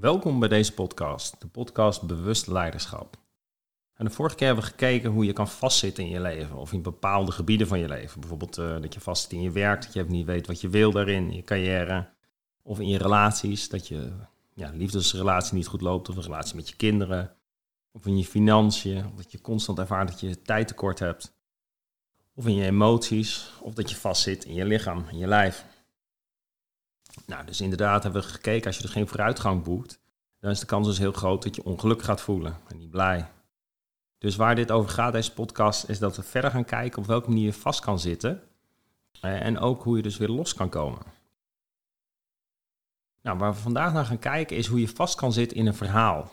Welkom bij deze podcast, de podcast Bewust Leiderschap. En de vorige keer hebben we gekeken hoe je kan vastzitten in je leven of in bepaalde gebieden van je leven. Bijvoorbeeld uh, dat je vastzit in je werk, dat je niet weet wat je wil daarin, in je carrière. Of in je relaties, dat je ja, liefdesrelatie niet goed loopt of een relatie met je kinderen. Of in je financiën, of dat je constant ervaart dat je tijd tekort hebt. Of in je emoties, of dat je vastzit in je lichaam, in je lijf. Nou, dus inderdaad hebben we gekeken, als je dus geen vooruitgang boekt, dan is de kans dus heel groot dat je ongelukkig gaat voelen en niet blij. Dus waar dit over gaat, deze podcast, is dat we verder gaan kijken op welke manier je vast kan zitten. Eh, en ook hoe je dus weer los kan komen. Nou, waar we vandaag naar gaan kijken is hoe je vast kan zitten in een verhaal.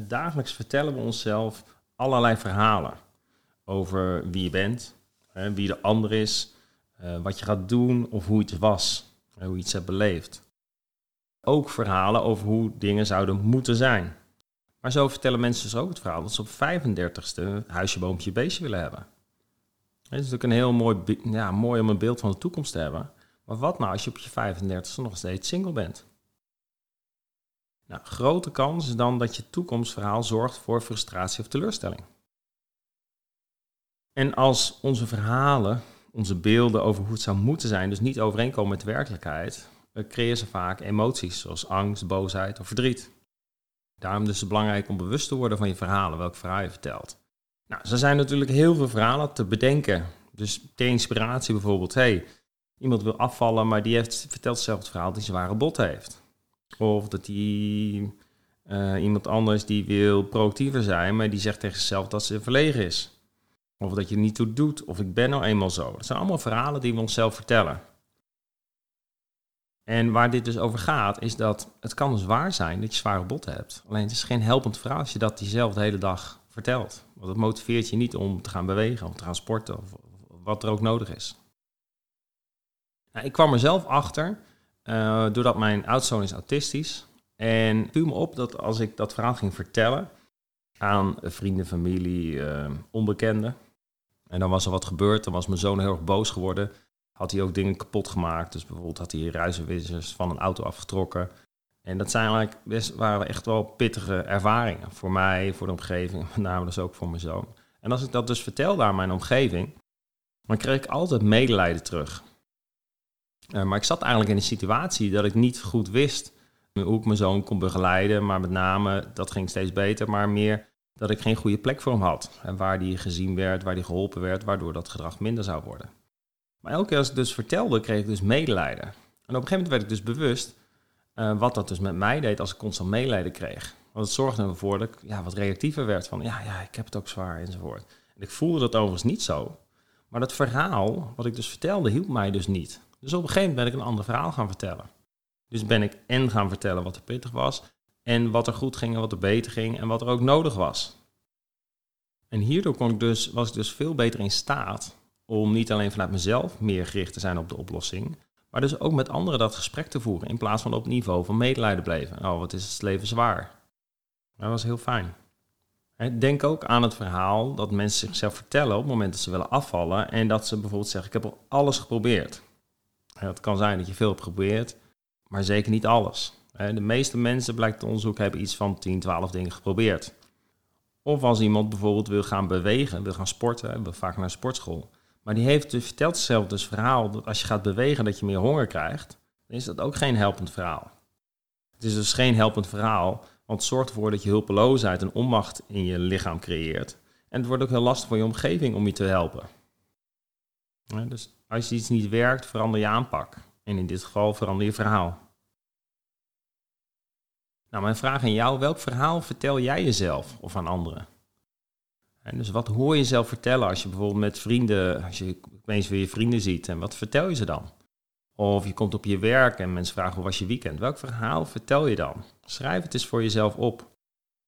Dagelijks vertellen we onszelf allerlei verhalen over wie je bent, wie de ander is, eh, wat je gaat doen of hoe iets was hoe iets hebt beleefd. Ook verhalen over hoe dingen zouden moeten zijn. Maar zo vertellen mensen dus ook het verhaal dat ze op 35ste huisje, boompje, beestje willen hebben. Het is natuurlijk een heel mooi, ja, mooi om een beeld van de toekomst te hebben. Maar wat nou als je op je 35ste nog steeds single bent? Nou, grote kans is dan dat je toekomstverhaal zorgt voor frustratie of teleurstelling. En als onze verhalen onze beelden over hoe het zou moeten zijn, dus niet overeenkomen met de werkelijkheid, creëren ze vaak emoties zoals angst, boosheid of verdriet. Daarom dus is het belangrijk om bewust te worden van je verhalen, welk verhaal je vertelt. Nou, er zijn natuurlijk heel veel verhalen te bedenken. Dus ter inspiratie bijvoorbeeld, hey, iemand wil afvallen, maar die heeft, vertelt zelf het verhaal dat hij zware bot heeft. Of dat hij uh, iemand anders die wil productiever zijn, maar die zegt tegen zichzelf dat ze verlegen is. Of dat je niet toe doet, of ik ben nou eenmaal zo. Dat zijn allemaal verhalen die we onszelf vertellen. En waar dit dus over gaat, is dat het kan dus waar zijn dat je zware botten hebt. Alleen het is geen helpend verhaal als je dat diezelfde de hele dag vertelt. Want dat motiveert je niet om te gaan bewegen, of te gaan sporten, of wat er ook nodig is. Nou, ik kwam er zelf achter, uh, doordat mijn oudzoon is autistisch. En viel me op dat als ik dat verhaal ging vertellen aan vrienden, familie, uh, onbekenden, en dan was er wat gebeurd. Dan was mijn zoon heel erg boos geworden. Had hij ook dingen kapot gemaakt. Dus bijvoorbeeld had hij ruizenwissers van een auto afgetrokken. En dat zijn eigenlijk best, waren echt wel pittige ervaringen. Voor mij, voor de omgeving, met name dus ook voor mijn zoon. En als ik dat dus vertelde aan mijn omgeving, dan kreeg ik altijd medelijden terug. Uh, maar ik zat eigenlijk in een situatie dat ik niet goed wist hoe ik mijn zoon kon begeleiden. Maar met name, dat ging steeds beter, maar meer dat ik geen goede plek voor hem had. En waar die gezien werd, waar die geholpen werd, waardoor dat gedrag minder zou worden. Maar elke keer als ik dus vertelde, kreeg ik dus medelijden. En op een gegeven moment werd ik dus bewust uh, wat dat dus met mij deed als ik constant medelijden kreeg. Want het zorgde ervoor dat ik ja, wat reactiever werd van ja, ja, ik heb het ook zwaar enzovoort. En ik voelde dat overigens niet zo. Maar dat verhaal, wat ik dus vertelde, hielp mij dus niet. Dus op een gegeven moment ben ik een ander verhaal gaan vertellen. Dus ben ik en gaan vertellen wat er pittig was, en wat er goed ging en wat er beter ging en wat er ook nodig was. En hierdoor kon ik dus, was ik dus veel beter in staat om niet alleen vanuit mezelf meer gericht te zijn op de oplossing, maar dus ook met anderen dat gesprek te voeren in plaats van op niveau van medelijden blijven. Oh, wat is het leven zwaar. Dat was heel fijn. Denk ook aan het verhaal dat mensen zichzelf vertellen op het moment dat ze willen afvallen en dat ze bijvoorbeeld zeggen: Ik heb al alles geprobeerd. Het kan zijn dat je veel hebt geprobeerd, maar zeker niet alles. De meeste mensen, blijkt het onderzoek, hebben iets van 10, 12 dingen geprobeerd. Of als iemand bijvoorbeeld wil gaan bewegen, wil gaan sporten, wil vaak naar sportschool. Maar die heeft dus, vertelt zichzelf dus verhaal dat als je gaat bewegen dat je meer honger krijgt. Dan is dat ook geen helpend verhaal. Het is dus geen helpend verhaal, want het zorgt ervoor dat je hulpeloosheid en onmacht in je lichaam creëert. En het wordt ook heel lastig voor je omgeving om je te helpen. dus als iets niet werkt, verander je aanpak. En in dit geval verander je verhaal. Nou, mijn vraag aan jou, welk verhaal vertel jij jezelf of aan anderen? En dus wat hoor je zelf vertellen als je bijvoorbeeld met vrienden, als je opeens weer je vrienden ziet en wat vertel je ze dan? Of je komt op je werk en mensen vragen hoe was je weekend? Welk verhaal vertel je dan? Schrijf het eens voor jezelf op.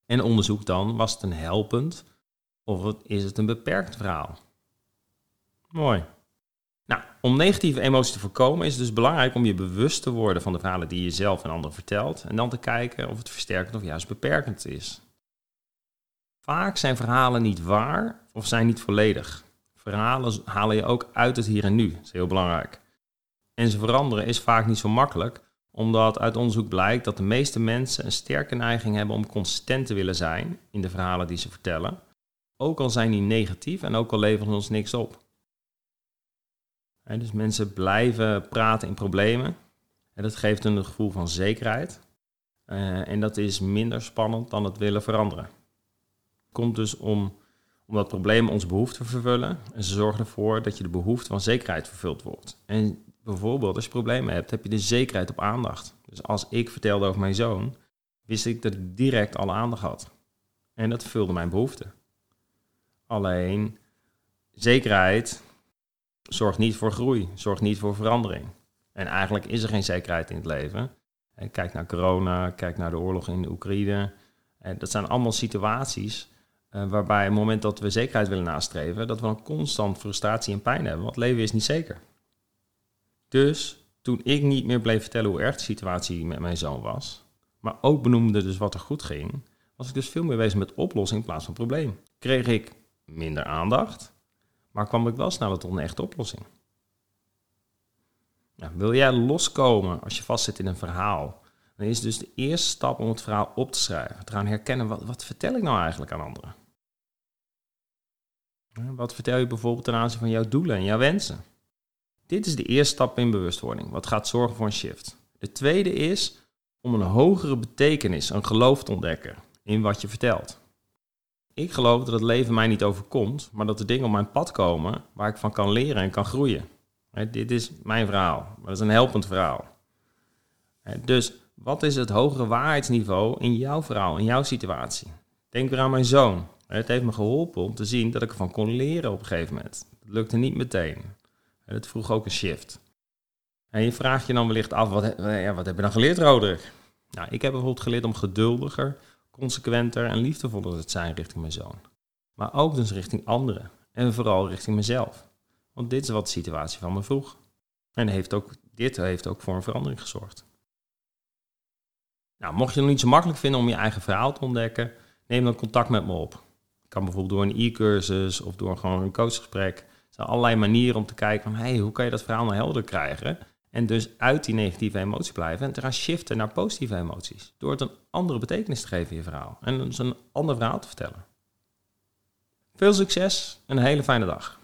En onderzoek dan, was het een helpend of is het een beperkt verhaal? Mooi. Nou, om negatieve emoties te voorkomen is het dus belangrijk om je bewust te worden van de verhalen die je zelf en anderen vertelt. En dan te kijken of het versterkend of juist beperkend is. Vaak zijn verhalen niet waar of zijn niet volledig. Verhalen halen je ook uit het hier en nu. Dat is heel belangrijk. En ze veranderen is vaak niet zo makkelijk, Omdat uit onderzoek blijkt dat de meeste mensen een sterke neiging hebben om consistent te willen zijn in de verhalen die ze vertellen. Ook al zijn die negatief en ook al leveren ze ons niks op. dus mensen blijven praten in problemen. En dat geeft hun een gevoel van zekerheid. Eh, en dat is minder spannend dan het willen veranderen. Het komt dus om, omdat problemen onze behoeften vervullen. En ze zorgen ervoor dat je de behoefte van zekerheid vervuld wordt. En bijvoorbeeld als je problemen hebt, heb je de zekerheid op aandacht. Dus als ik vertelde over mijn zoon, wist ik dat ik direct alle aandacht had. En dat vulde mijn behoeften. Alleen zekerheid zorgt niet voor groei, zorgt niet voor verandering. En eigenlijk is er geen zekerheid in het leven. Kijk naar corona, kijk naar de oorlog in de Oekraïne. Dat zijn allemaal situaties uh, waarbij op het moment dat we zekerheid willen nastreven, dat we dan constant frustratie en pijn hebben. Want leven is niet zeker. Dus toen ik niet meer bleef vertellen hoe erg de situatie met mijn zoon was, maar ook benoemde dus wat er goed ging, was ik dus veel meer bezig met oplossing in plaats van probleem. Kreeg ik minder aandacht, maar kwam ik wel sneller tot een echte oplossing. Wil jij loskomen als je vastzit in een verhaal? Dan is dus de eerste stap om het verhaal op te schrijven. Te gaan herkennen, wat, wat vertel ik nou eigenlijk aan anderen? Wat vertel je bijvoorbeeld ten aanzien van jouw doelen en jouw wensen? Dit is de eerste stap in bewustwording, wat gaat zorgen voor een shift. De tweede is om een hogere betekenis, een geloof te ontdekken in wat je vertelt. Ik geloof dat het leven mij niet overkomt, maar dat er dingen op mijn pad komen waar ik van kan leren en kan groeien. Dit is mijn verhaal, maar dat is een helpend verhaal. Dus wat is het hogere waarheidsniveau in jouw verhaal, in jouw situatie? Denk weer aan mijn zoon. Het heeft me geholpen om te zien dat ik ervan kon leren op een gegeven moment. Het lukte niet meteen. Het vroeg ook een shift. En je vraagt je dan wellicht af, wat, wat heb je dan geleerd, Roderick? Nou, ik heb bijvoorbeeld geleerd om geduldiger, consequenter en liefdevoller te zijn richting mijn zoon. Maar ook dus richting anderen. En vooral richting mezelf. Want dit is wat de situatie van me vroeg. En heeft ook, dit heeft ook voor een verandering gezorgd. Nou, mocht je het nog niet zo makkelijk vinden om je eigen verhaal te ontdekken, neem dan contact met me op. Kan bijvoorbeeld door een e-cursus of door gewoon een coachgesprek. Er zijn allerlei manieren om te kijken van, hey, hoe kan je dat verhaal nou helder krijgen? En dus uit die negatieve emotie blijven en te gaan shiften naar positieve emoties. Door het een andere betekenis te geven in je verhaal. En dus een ander verhaal te vertellen. Veel succes en een hele fijne dag.